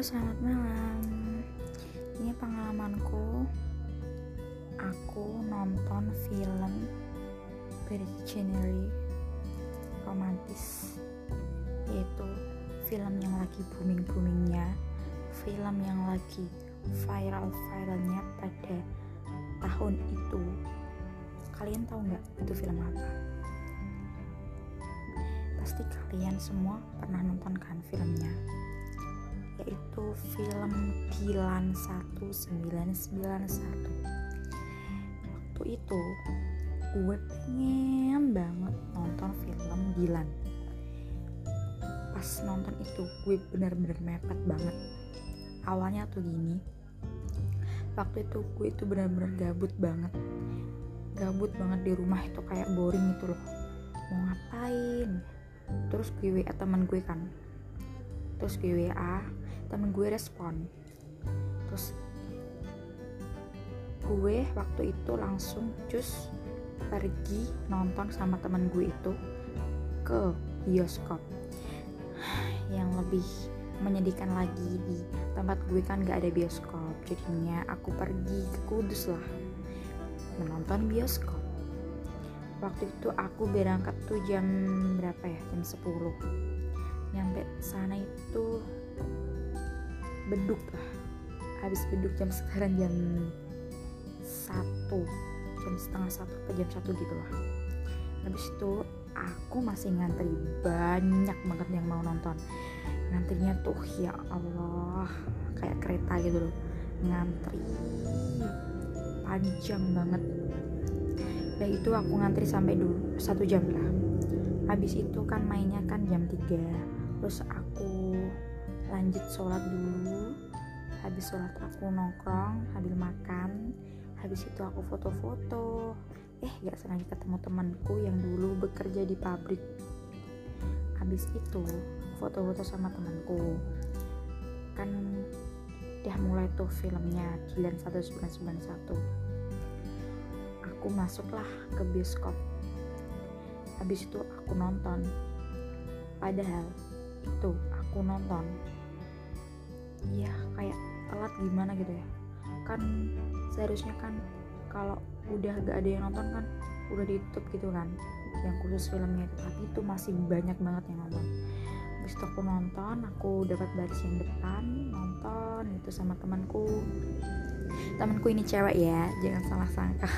Halo, selamat malam. Ini pengalamanku. Aku nonton film bergenre romantis, yaitu film yang lagi booming-boomingnya, film yang lagi viral-viralnya pada tahun itu. Kalian tahu nggak itu film apa? Pasti kalian semua pernah nonton kan filmnya yaitu film Dilan 1991 waktu itu gue pengen banget nonton film Dilan pas nonton itu gue bener-bener mepet banget. Awalnya tuh gini waktu itu gue itu bener-bener gabut banget. Gabut banget di rumah itu kayak boring itu loh. Mau ngapain? Terus gue WA teman gue kan. Terus gue WA temen gue respon. Terus gue waktu itu langsung cus pergi nonton sama temen gue itu ke bioskop. Yang lebih menyedihkan lagi di tempat gue kan gak ada bioskop jadinya aku pergi ke Kudus lah menonton bioskop. Waktu itu aku berangkat tuh jam berapa ya? Jam 10 nyampe sana itu beduk lah. Habis beduk jam sekarang jam satu jam setengah satu atau jam satu gitu lah. Habis itu aku masih ngantri banyak banget yang mau nonton. Ngantrinya tuh ya Allah kayak kereta gitu loh. Ngantri panjang banget. Ya itu aku ngantri sampai dulu satu jam lah. Habis itu kan mainnya kan jam 3 terus aku lanjut sholat dulu. Habis sholat aku nongkrong habis makan habis itu aku foto-foto. Eh gak sengaja ketemu temanku yang dulu bekerja di pabrik. Habis itu foto-foto sama temanku. Kan udah mulai tuh filmnya Dilan 1991 aku masuklah ke bioskop. Habis itu aku nonton. Padahal itu aku nonton ya kayak telat gimana gitu ya. Kan seharusnya kan kalau udah gak ada yang nonton kan udah ditutup gitu kan yang khusus filmnya itu. Tapi itu masih banyak banget yang nonton. Habis itu aku nonton aku dapat baris yang depan nonton itu sama temanku. Temanku ini cewek ya jangan salah sangka.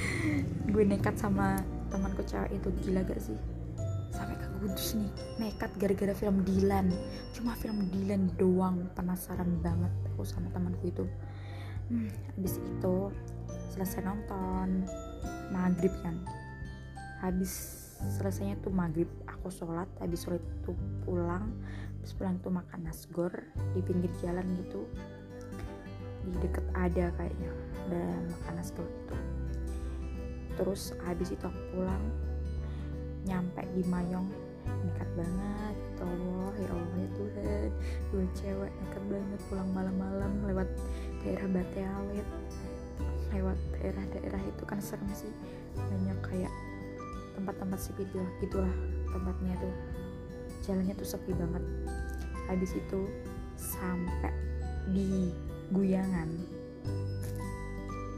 Gue nekat sama temanku cewek itu gila gak sih Kudus nih nekat gara-gara film Dilan. Cuma film Dilan doang penasaran banget aku sama temanku itu. Hmm, habis itu selesai nonton maghrib kan. Habis selesainya tuh maghrib aku sholat habis sholat tuh pulang. Habis pulang tuh makan nasgor di pinggir jalan gitu. Di deket ada kayaknya ada makan nasgor gitu. Terus habis itu aku pulang nyampe di Mayong nekat banget ya ya Allah ya Tuhan. Dua cewek nekat banget pulang malam-malam lewat daerah Bate Alit lewat daerah-daerah itu kan serem sih. Banyak kayak tempat-tempat sepi gitu gitulah tempatnya tuh. Jalannya tuh sepi banget. Habis itu sampai di Guyangan.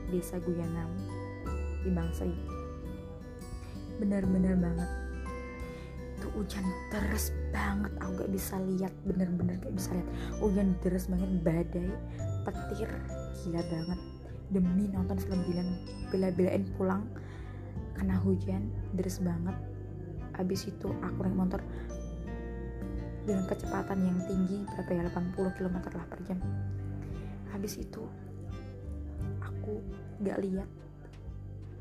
Desa Guyangan di Bangsri bener-bener banget itu hujan deras banget. Aku gak bisa lihat bener-bener gak bisa lihat. Hujan deras banget badai petir. Gila banget. Demi nonton film Dilan bela-belain pulang kena hujan deras banget. Abis itu aku naik motor dengan kecepatan yang tinggi berapa ya 80 km lah per jam. Habis itu aku gak lihat.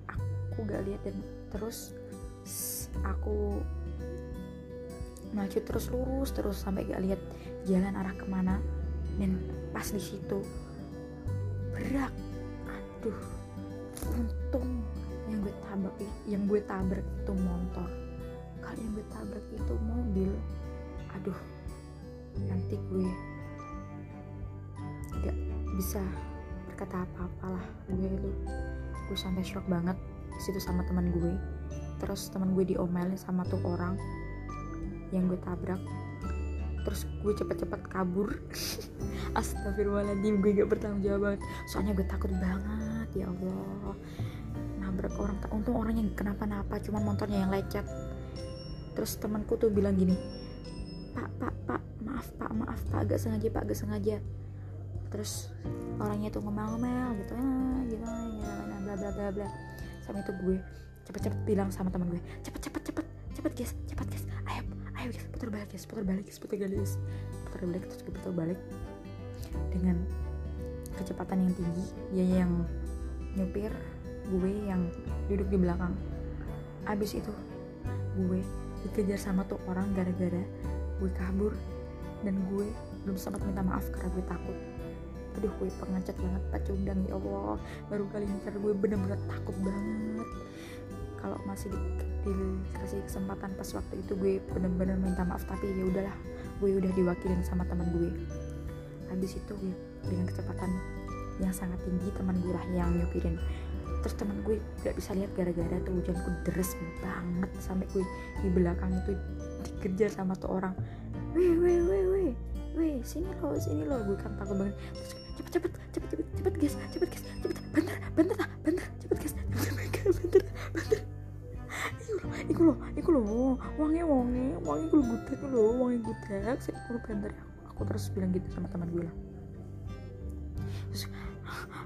Aku gak lihat dan terus aku maju terus lurus terus sampai gak lihat jalan arah ke mana. Dan pas di situ berak. Aduh untung yang gue tabrak yang gue tabrak itu motor. Kalau yang gue tabrak itu mobil aduh nanti gue gak bisa berkata apa-apa lah gue itu gue sampai shock banget situ sama teman gue terus teman gue diomelin sama tuh orang yang gue tabrak. Terus gue cepet-cepet kabur. Astagfirullahaladzim gue gak bertanggung jawab. Banget soalnya gue takut banget ya Allah. Nabrak orang untung orangnya kenapa-napa cuman motornya yang lecet. Terus temanku tuh bilang gini pak pak pak maaf pak maaf pak agak sengaja pak agak sengaja. Terus orangnya tuh ngomel-ngomel gitu ah, gitu gitu bla bla bla bla. Sama itu gue cepet-cepet bilang sama teman gue cepet cepet cepet cepet guys cepet guys ayo ayo guys putar balik guys putar balik guys putar balik guys putar balik terus gue putar balik. Dengan kecepatan yang tinggi dia yang nyupir gue yang duduk di belakang. Abis itu gue dikejar sama tuh orang gara-gara gue kabur dan gue belum sempat minta maaf karena gue takut. Aduh gue pengecut banget pacundang ya Allah. Baru kali ini karena gue bener-bener takut banget kalau masih di, dikasih kesempatan pas waktu itu gue bener-bener minta maaf tapi ya udahlah gue udah diwakilin sama teman gue. Habis itu gue dengan kecepatan yang sangat tinggi teman gue lah yang nyupirin. Terus teman gue gak bisa lihat gara-gara tuh hujanku deres banget sampai gue di belakang itu dikejar sama tuh orang weh weh weh weh weh sini lo sini lo gue kan takut banget. Terus cepet cepet cepet cepet cepet guys cepet guys cepet bentar bentar wangi kulo gutek lo wangi gutek saya kulo bentar aku. Terus bilang gitu sama teman gue lah. Terus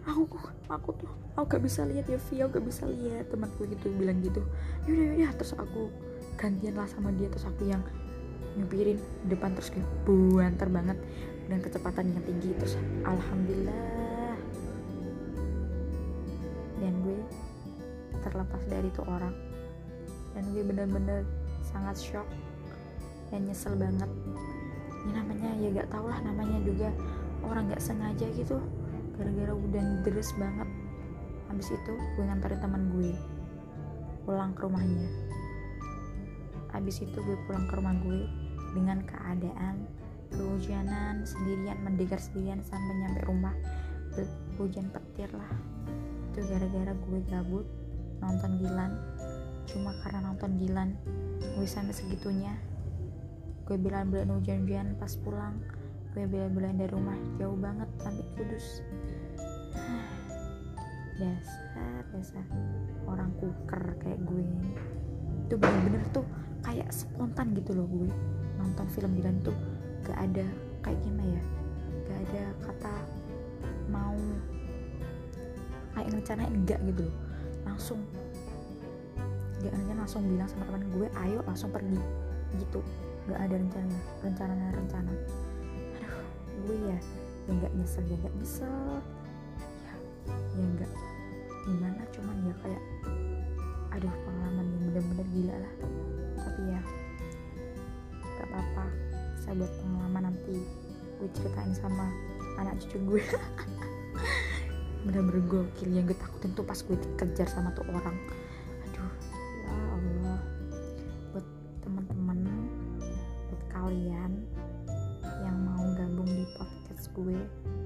aku aku tuh aku gak bisa lihat ya Via gak bisa lihat. Temanku gitu bilang gitu. Yaudah yaudah terus aku gantian lah sama dia. Terus aku yang nyupirin depan terus kayak buanter banget dengan kecepatan yang tinggi. Terus alhamdulillah. Dan gue terlepas dari itu orang. Dan gue bener-bener sangat shock dan nyesel banget. Ini namanya ya gak tau lah namanya juga orang gak sengaja gitu. Gara-gara udah deres banget. Habis itu gue nganterin teman gue pulang ke rumahnya. Habis itu gue pulang ke rumah gue dengan keadaan kehujanan sendirian mendengar sendirian sampai nyampe rumah. Hujan petir lah. Itu gara-gara gue gabut nonton Gilan. Cuma karena nonton Gilan gue sampai segitunya gue bilang-bilang hujan-hujan pas pulang. Gue bela-belain dari rumah jauh banget sampai kudus. Dasar dasar. Orang kuker kayak gue. Itu bener-bener tuh kayak spontan gitu loh gue. Nonton film Dilan tuh gak ada kayak gimana ya? Gak ada kata mau kayak rencanain enggak gitu loh. Langsung gak langsung bilang sama teman gue ayo langsung pergi. Gitu gak ada rencana rencana rencana. Gue ya ya nggak nyesel ya nggak nyesel. Ya ya nggak gimana cuman ya kayak aduh pengalaman yang bener-bener gila lah. Tapi ya gak apa-apa. Saya buat pengalaman nanti gue ceritain sama anak cucu gue. Bener-bener gokil yang gue takutin tuh pas gue dikejar sama tuh orang gue.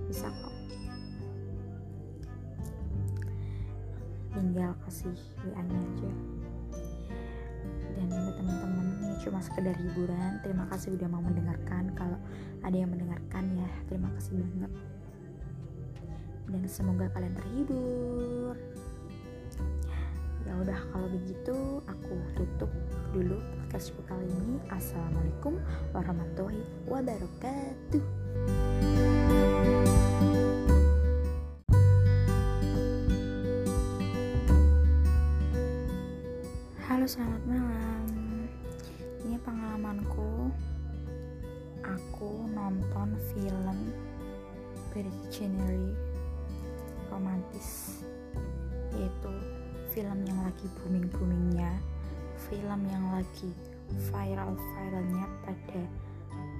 Bisa kok. Tinggal kasih WA nya aja. Dan buat teman-teman ini cuma sekedar hiburan. Terima kasih udah mau mendengarkan. Kalau ada yang mendengarkan ya terima kasih banget. Dan semoga kalian terhibur. Ya udah kalau begitu aku tutup dulu podcastku kali ini. Assalamualaikum warahmatullahi wabarakatuh selamat malam. Ini pengalamanku. Aku nonton film bergenre romantis yaitu film yang lagi booming boomingnya film yang lagi viral viralnya pada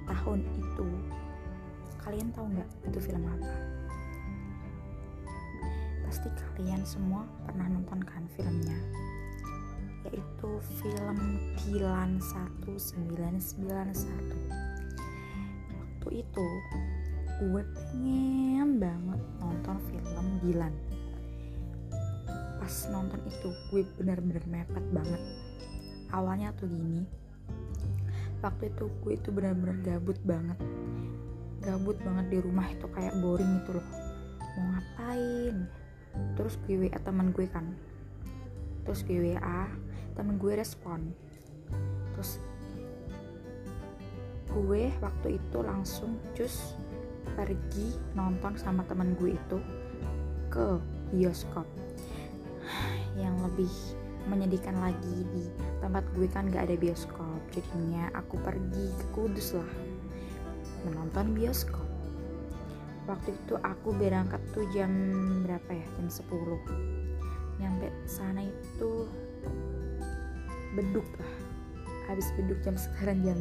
tahun itu. Kalian tahu nggak itu film apa? Pasti kalian semua pernah nonton kan filmnya yaitu film Dilan 1991 waktu itu gue pengen banget nonton film Dilan pas nonton itu gue bener-bener mepet banget. Awalnya tuh gini waktu itu gue itu benar-benar gabut banget. Gabut banget di rumah itu kayak boring itu loh. Mau ngapain? Terus gue WA teman gue kan. Terus gue WA temen gue respon. Terus gue waktu itu langsung cus pergi nonton sama temen gue itu ke bioskop. Yang lebih menyedihkan lagi di tempat gue kan gak ada bioskop jadinya aku pergi ke Kudus lah menonton bioskop. Waktu itu aku berangkat tuh jam berapa ya? Jam 10 nyampe sana itu beduk lah. Habis beduk jam sekarang jam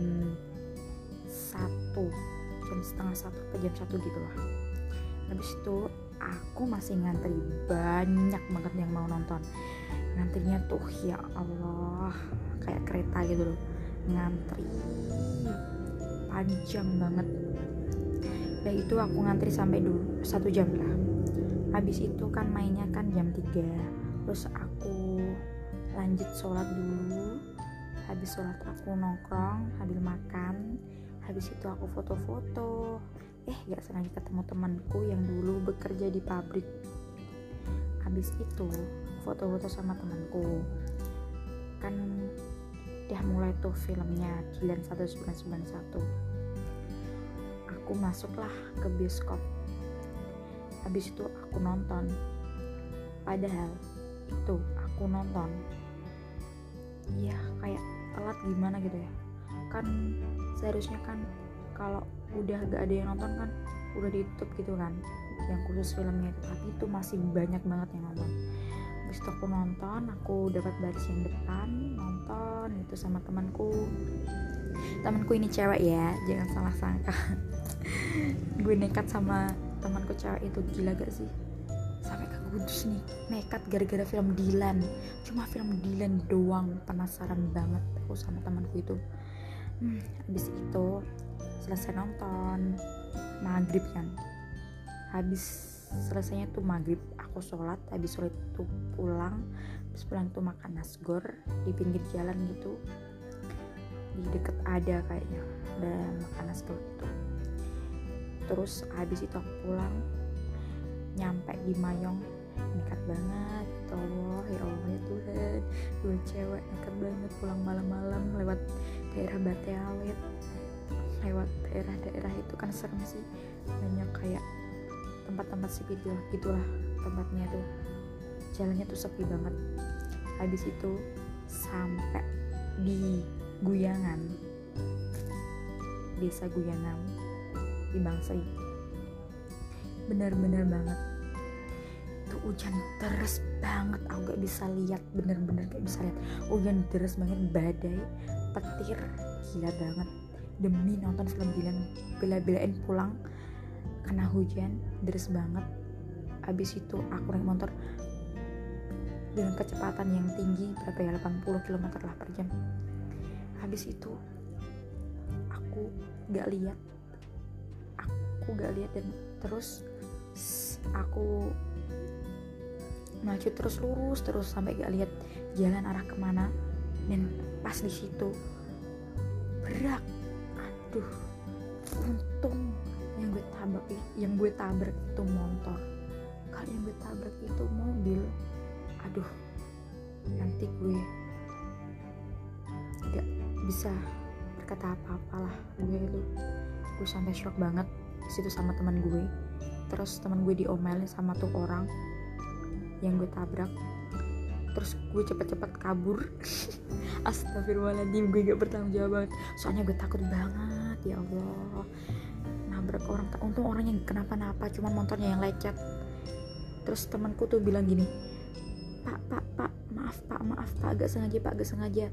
satu jam setengah satu ke jam satu gitu lah. Habis itu aku masih ngantri banyak banget yang mau nonton. Ngantrinya tuh ya Allah kayak kereta gitu loh. Ngantri panjang banget. Dan itu aku ngantri sampai dulu satu jam lah. Habis itu kan mainnya kan jam 3 terus aku lanjut sholat dulu. Habis sholat aku nongkrong habis makan habis itu aku foto-foto. Eh gak sengaja ketemu temanku yang dulu bekerja di pabrik. Habis itu foto-foto sama temanku. Kan udah mulai tuh filmnya Dilan 1991 aku masuklah ke bioskop. Habis itu aku nonton. Padahal itu aku nonton ya kayak telat gimana gitu ya. Kan seharusnya kan kalau udah gak ada yang nonton kan udah ditutup gitu kan yang khusus filmnya itu. Tapi itu masih banyak banget yang nonton. Habis itu aku nonton aku dapat baris yang depan nonton itu sama temanku. Temanku ini cewek ya jangan salah sangka. Gue nekat sama temanku cewek itu gila gak sih Kudus nih nekat gara-gara film Dilan. Cuma film Dilan doang penasaran banget aku sama temanku itu. Hmm, habis itu selesai nonton maghrib kan. Habis selesainya tuh maghrib aku sholat habis sholat tuh pulang. Habis pulang tuh makan nasgor di pinggir jalan gitu. Di deket ada kayaknya ada makan nasgor gitu. Terus habis itu aku pulang nyampe di Mayong nekat banget ya Allah ya Allah ya Tuhan. Dua cewek nekat banget pulang malam-malam lewat daerah Bate Alit lewat daerah-daerah itu kan serem sih. Banyak kayak tempat-tempat sepi gitu gitulah tempatnya tuh. Jalannya tuh sepi banget. Habis itu sampai di Guyangan. Desa Guyangan di Bangsai. Bener-bener banget hujan deras banget. Aku gak bisa lihat bener-bener gak bisa lihat. Hujan deras banget badai petir. Gila banget. Demi nonton film Dilan bela-belain pulang kena hujan deras banget. Habis itu aku naik motor dengan kecepatan yang tinggi berapa ya 80 km lah per jam. Habis itu aku gak lihat. Aku gak lihat dan terus aku maju terus lurus terus sampai gak lihat jalan arah ke mana. Dan pas di situ berak. Aduh untung yang gue tabrak yang gue tabrak itu motor. Kalau yang gue tabrak itu mobil aduh nanti gue gak bisa berkata apa-apa lah. Gue itu gue sampai shock banget situ sama teman gue. Terus teman gue diomelin sama tuh orang yang gue tabrak. Terus gue cepet-cepet kabur. Astagfirullahaladzim gue gak bertanggung jawab. Banget soalnya gue takut banget ya Allah. Nabrak orang untung orangnya kenapa-napa cuman motornya yang lecet. Terus temanku tuh bilang gini pak pak pak maaf pak maaf pak agak sengaja pak agak sengaja.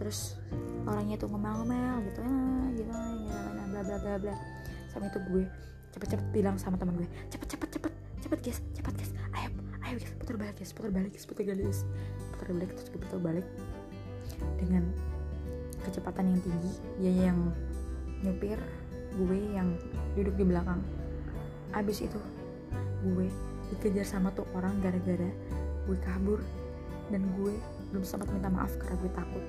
Terus orangnya tuh ngomel-ngomel gitu ah, gitu gimana bla bla bla bla. Sama itu gue cepet-cepet bilang sama teman gue cepet cepet cepet cepet guys cepet guys ayo ayo guys putar balik guys putar balik guys putar balik guys. Putar balik terus putar balik dengan kecepatan yang tinggi. Dia yang nyupir gue yang duduk di belakang. Abis itu gue dikejar sama tuh orang gara-gara gue kabur. Dan gue belum sempat minta maaf karena gue takut.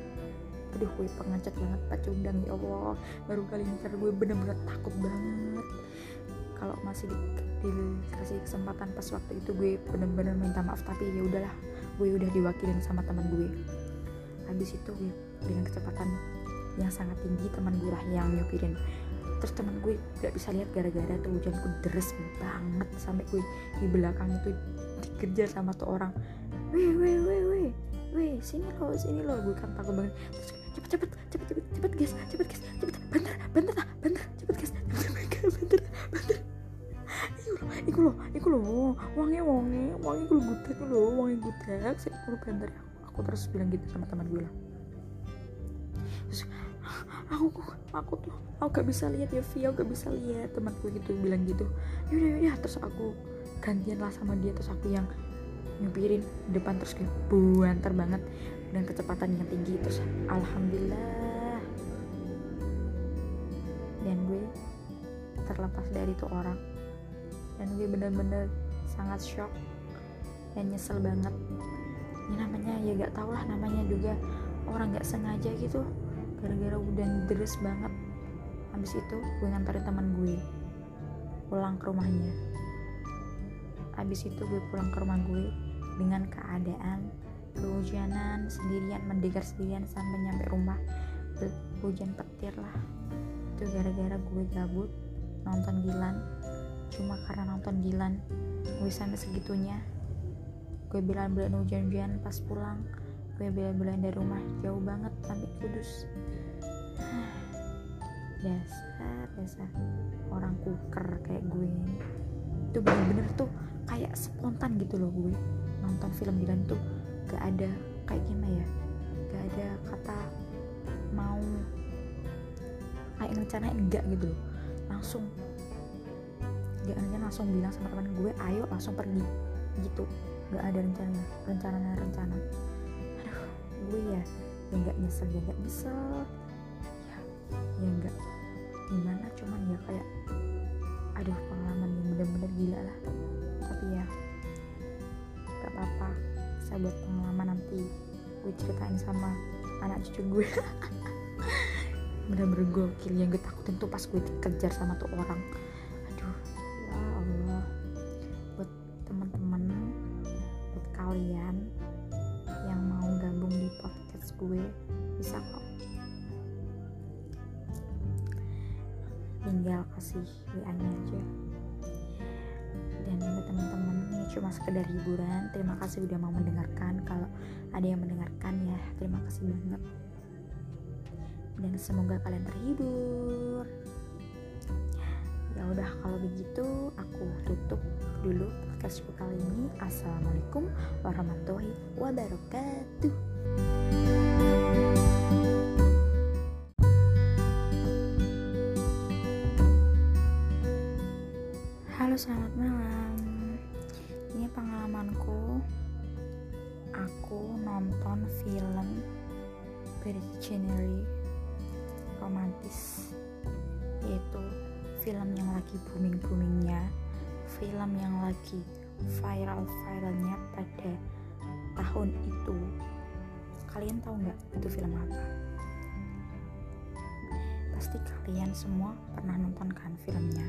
Aduh gue pengecut banget pacundang ya Allah. Baru kali ini karena gue bener-bener takut banget. Kalau masih di, dikasih kesempatan pas waktu itu gue bener-bener minta maaf tapi ya udahlah gue udah diwakilin sama teman gue. Habis itu gue dengan kecepatan yang sangat tinggi teman gue lah yang nyopirin terus teman gue gak bisa lihat gara-gara tuh hujanku deres banget sampai gue di belakang itu dikejar sama tuh orang. Weh weh weh weh weh sini lo sini lo gue kan takut banget. Terus cepet cepet cepet cepet cepet guys cepet guys cepet bentar bentar bentar lo wangi wangi wangi gue gutek lo wangi gutek saya perlu bentar aku. Terus bilang gitu sama teman gue lah. Terus aku aku tuh aku gak bisa lihat ya Via aku gak bisa lihat. Temanku gitu bilang gitu. Yaudah yaudah terus aku gantian lah sama dia. Terus aku yang nyupirin depan terus kayak buantar banget. Dengan kecepatan yang tinggi. Terus alhamdulillah. Dan gue terlepas dari itu orang dan gue bener-bener sangat shock dan nyesel banget. Ini namanya ya gak tau lah namanya juga orang gak sengaja gitu. Gara-gara udah deres banget. Habis itu gue nganterin teman gue pulang ke rumahnya. Habis itu gue pulang ke rumah gue dengan keadaan kehujanan sendirian mendegar sendirian sampai nyampe rumah. Hujan petir lah. Itu gara-gara gue gabut nonton Gilan cuma karena nonton Gilan gue sampai segitunya. Gue bilang-bilang hujan-hujan pas pulang. Gue bela-belain dari rumah jauh banget sampai kudus. Dasar dasar orang kuker kayak gue. Itu bener-bener tuh kayak spontan gitu loh gue. Nonton film Dilan tuh gak ada kayak gimana ya? Gak ada kata mau kayak rencanain enggak gitu loh. Langsung aja langsung bilang sama teman gue ayo langsung pergi. Gitu. Gak ada rencana rencana rencana aduh gue ya ya nggak nyesel ya nggak nyesel. Ya ya nggak gimana cuman ya kayak aduh pengalaman yang bener-bener gila lah. Tapi ya gak apa-apa. Saya buat pengalaman nanti gue ceritain sama anak cucu gue. Bener-bener gokil yang gue takutin tuh pas gue dikejar sama tuh orang terima kasih udah mau mendengarkan. Kalau ada yang mendengarkan ya terima kasih banget. Dan semoga kalian terhibur. Ya udah kalau begitu aku tutup dulu podcastku kali ini. Assalamualaikum warahmatullahi wabarakatuh. Halo selamat pengalamanku Aku nonton film bergenre romantis Yaitu film yang lagi booming-boomingnya Film yang lagi viral-viralnya pada tahun itu Kalian tahu nggak itu film apa? Pasti kalian semua pernah nonton kan filmnya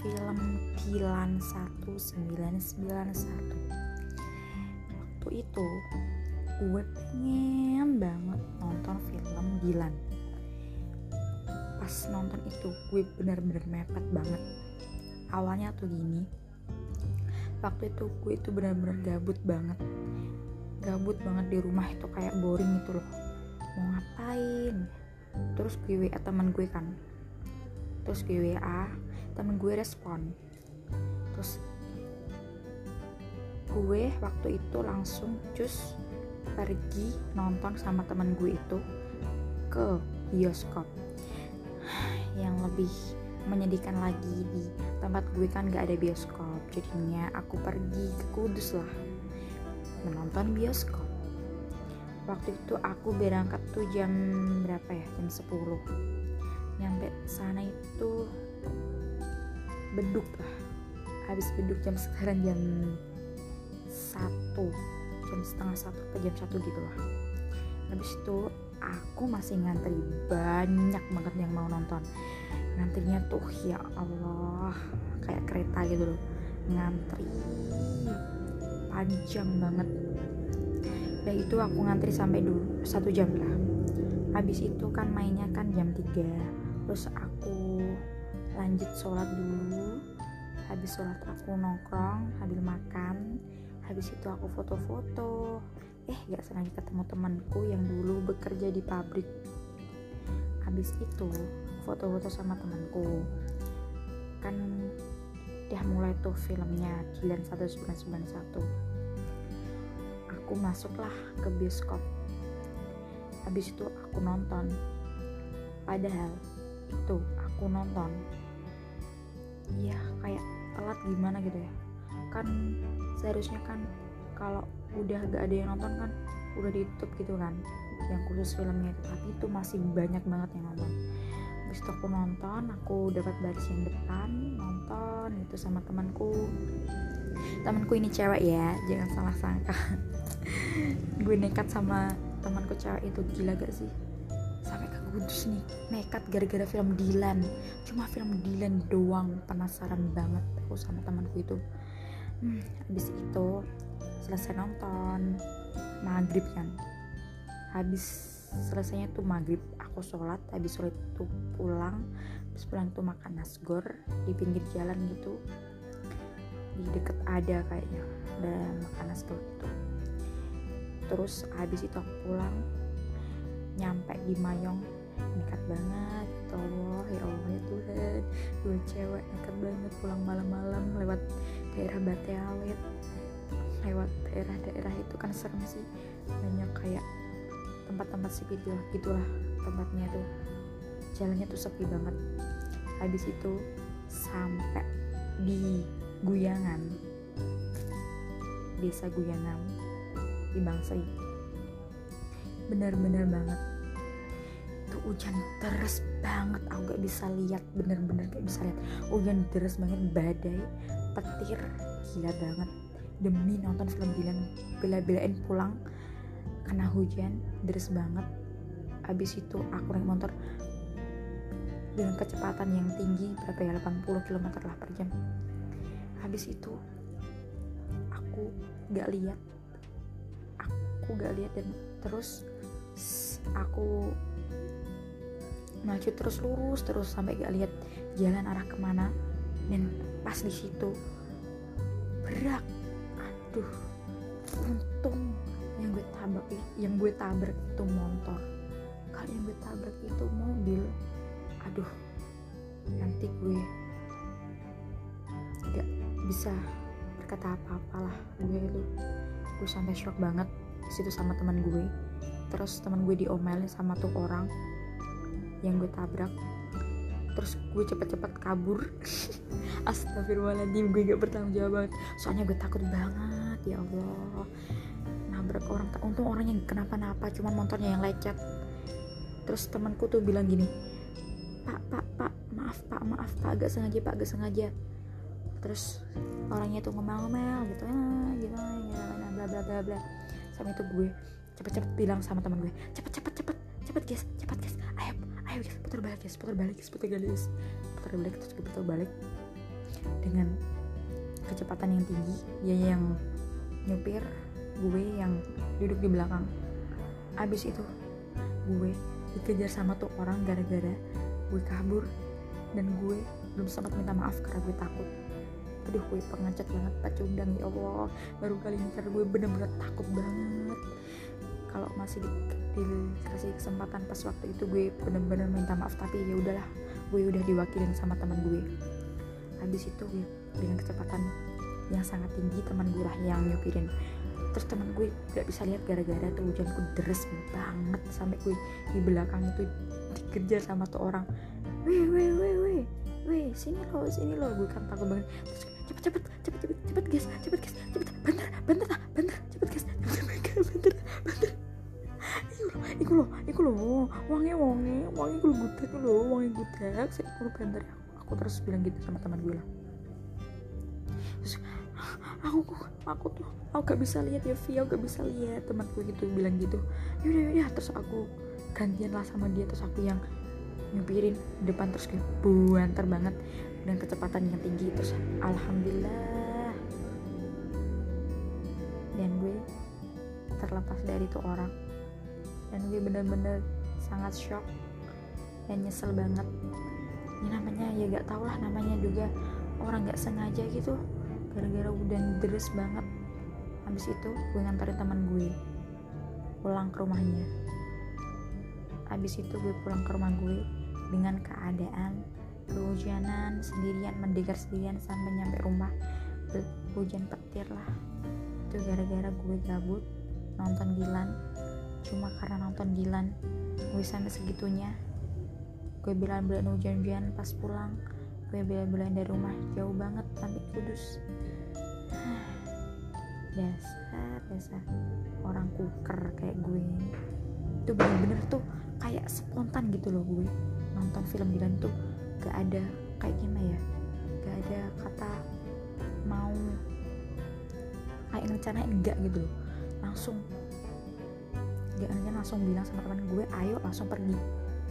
film Dilan 1991 waktu itu gue pengen banget nonton film Dilan pas nonton itu gue bener-bener mepet banget. Awalnya tuh gini waktu itu gue itu bener-bener gabut banget. Gabut banget di rumah itu kayak boring itu loh. Mau ngapain? Terus gue WA teman gue kan. Terus gue WA temen gue respon. Terus gue waktu itu langsung cus pergi nonton sama temen gue itu ke bioskop. Yang lebih menyedihkan lagi di tempat gue kan gak ada bioskop jadinya aku pergi ke Kudus lah menonton bioskop. Waktu itu aku berangkat tuh jam berapa ya? Jam 10 nyampe sana itu beduk lah. Habis beduk jam sekarang jam satu jam setengah satu atau jam satu gitu lah. Habis itu aku masih ngantri banyak banget yang mau nonton. Ngantrinya tuh ya Allah kayak kereta gitu loh. Ngantri panjang banget. Dan itu aku ngantri sampai dulu satu jam lah. Habis itu kan mainnya kan jam 3 terus aku lanjut sholat dulu habis sholat aku nongkrong habis makan habis itu aku foto-foto. Eh gak sengaja ketemu temanku yang dulu bekerja di pabrik. Habis itu foto-foto sama temanku. Kan udah mulai tuh filmnya Dilan 1991 aku masuklah ke bioskop. Habis itu aku nonton. Padahal itu aku nonton. Iya kayak telat gimana gitu ya. Kan seharusnya kan kalau udah gak ada yang nonton kan udah di YouTube gitu kan yang khusus filmnya itu. Tapi itu masih banyak banget yang nonton. Habis itu aku nonton aku dapat baris yang depan nonton itu sama temanku. Temanku ini cewek ya jangan salah sangka. Gue nekat sama temanku cewek itu gila gak sih Kudus nih nekat gara-gara film Dilan. Cuma film Dilan doang penasaran banget aku sama temanku itu. Hmm, habis itu selesai nonton maghrib kan. Habis selesainya tuh maghrib aku sholat habis sholat tuh pulang habis pulang tuh makan nasgor di pinggir jalan gitu. Di deket ada kayaknya ada makan nasgor itu terus habis itu aku pulang nyampe di Mayong nekat banget Allah ya Allah ya Tuhan. Dua cewek nekat banget pulang malam-malam lewat daerah Bate lewat daerah-daerah itu kan serem sih. Banyak kayak tempat-tempat sepi gitu gitulah tempatnya tuh. Jalannya tuh sepi banget. Habis itu sampai di Guyangan. Desa Guyangan di Bangsai. Bener-bener banget hujan deras banget. Aku gak bisa lihat bener-bener gak bisa lihat. Hujan deras banget badai petir gila banget. Demi nonton film Dilan bela-belain pulang kena hujan deras banget. Habis itu aku naik motor dengan kecepatan yang tinggi berapa ya 80 km lah per jam. Habis itu aku gak lihat. Aku gak lihat dan terus aku maju terus lurus terus sampai gak lihat jalan arah ke mana. Dan pas di situ berak. Aduh untung yang gue tabrak yang gue tabrak itu motor. Kalau yang gue tabrak itu mobil aduh nanti gue gak bisa berkata apa-apa lah gue itu gue sampai shock banget situ sama teman gue. Terus teman gue diomelin sama tuh orang yang gue tabrak. Terus gue cepet-cepet kabur. Astagfirullahaladzim gue gak bertanggung jawab banget soalnya gue takut banget ya Allah. Nabrak orang untung orangnya kenapa-napa cuman motornya yang lecet. Terus temanku tuh bilang gini pak pak pak maaf pak maaf pak agak sengaja pak agak sengaja. Terus orangnya tuh ngomel-ngomel gitu ah, gitu gitu bla bla bla bla. Sama itu gue cepet-cepet bilang sama teman gue cepet cepet cepet cepet guys putar balik guys putar balik guys putar balik guys putar balik terus putar balik dengan kecepatan yang tinggi dia yang nyupir gue yang duduk di belakang. Abis itu gue dikejar sama tuh orang gara-gara gue kabur dan gue belum sempat minta maaf karena gue takut. Aduh gue pengecat banget pacundang ya Allah. Baru kali ini karena gue bener-bener takut banget kalau masih di, dikasih kesempatan pas waktu itu gue bener-bener minta maaf tapi ya udahlah gue udah diwakilin sama teman gue. Habis itu gue dengan kecepatan yang sangat tinggi teman gue lah yang nyupirin terus teman gue gak bisa lihat gara-gara tuh hujanku deres banget sampai gue di belakang itu dikejar sama tuh orang. Weh weh weh weh weh sini lo sini lo gue kan takut banget. Terus cepet cepet cepet cepet cepet guys cepet guys cepet banter banter lah wangi gue gutek lo wangi gutek saya perlu banter aku, aku terus bilang gitu sama teman gue lah. Terus aku aku tuh aku gak bisa lihat ya Via gak bisa lihat. Temanku gitu bilang gitu. Yaudah ya terus aku gantian lah sama dia. Terus aku yang nyupirin depan terus kayak buantar banget. Dengan kecepatan yang tinggi. Terus alhamdulillah. Dan gue terlepas dari itu orang. Dan gue bener-bener sangat shock dan nyesel banget. Ini namanya ya gak tau lah namanya juga orang gak sengaja gitu. Gara-gara udah deres banget. Habis itu gue nganterin teman gue pulang ke rumahnya. Habis itu gue pulang ke rumah gue dengan keadaan kehujanan sendirian mendegar sendirian sampai nyampe rumah. Hujan petir lah. Itu gara-gara gue gabut nonton Gilan. Cuma karena nonton Gilan gue sampai segitunya gue bilang-bilang hujan-hujan pas pulang. Gue bilang-bilang dari rumah. Jauh banget sampai kudus. Dasar dasar orang kuker kayak gue. Itu bener-bener tuh kayak spontan gitu loh gue. Nonton film Dilan tuh gak ada kayak gimana ya? Gak ada kata mau kayak rencanain enggak gitu loh. Langsung gak rencana langsung bilang sama teman gue ayo langsung pergi.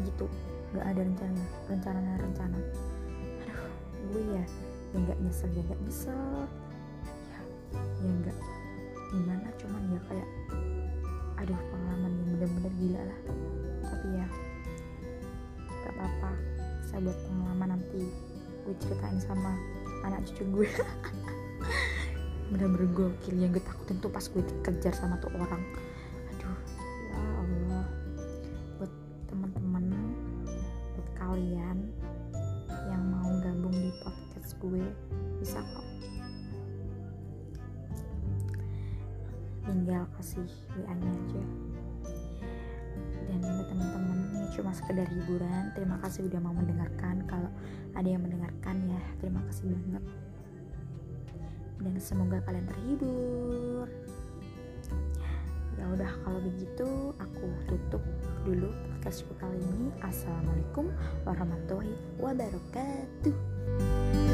Gitu gak ada rencana rencana rencana. Aduh gue ya ya nggak nyesel ya nggak nyesel. Ya ya nggak gimana cuman ya kayak aduh pengalaman yang bener-bener gila lah. Tapi ya gak apa-apa. Saya buat pengalaman nanti gue ceritain sama anak cucu gue. Bener-bener gokil yang gue takutin tuh pas gue dikejar sama tuh orang kasih udah mau mendengarkan. Kalau ada yang mendengarkan ya terima kasih banget. Dan semoga kalian terhibur. Ya udah kalau begitu aku tutup dulu podcastku kali ini. Assalamualaikum warahmatullahi wabarakatuh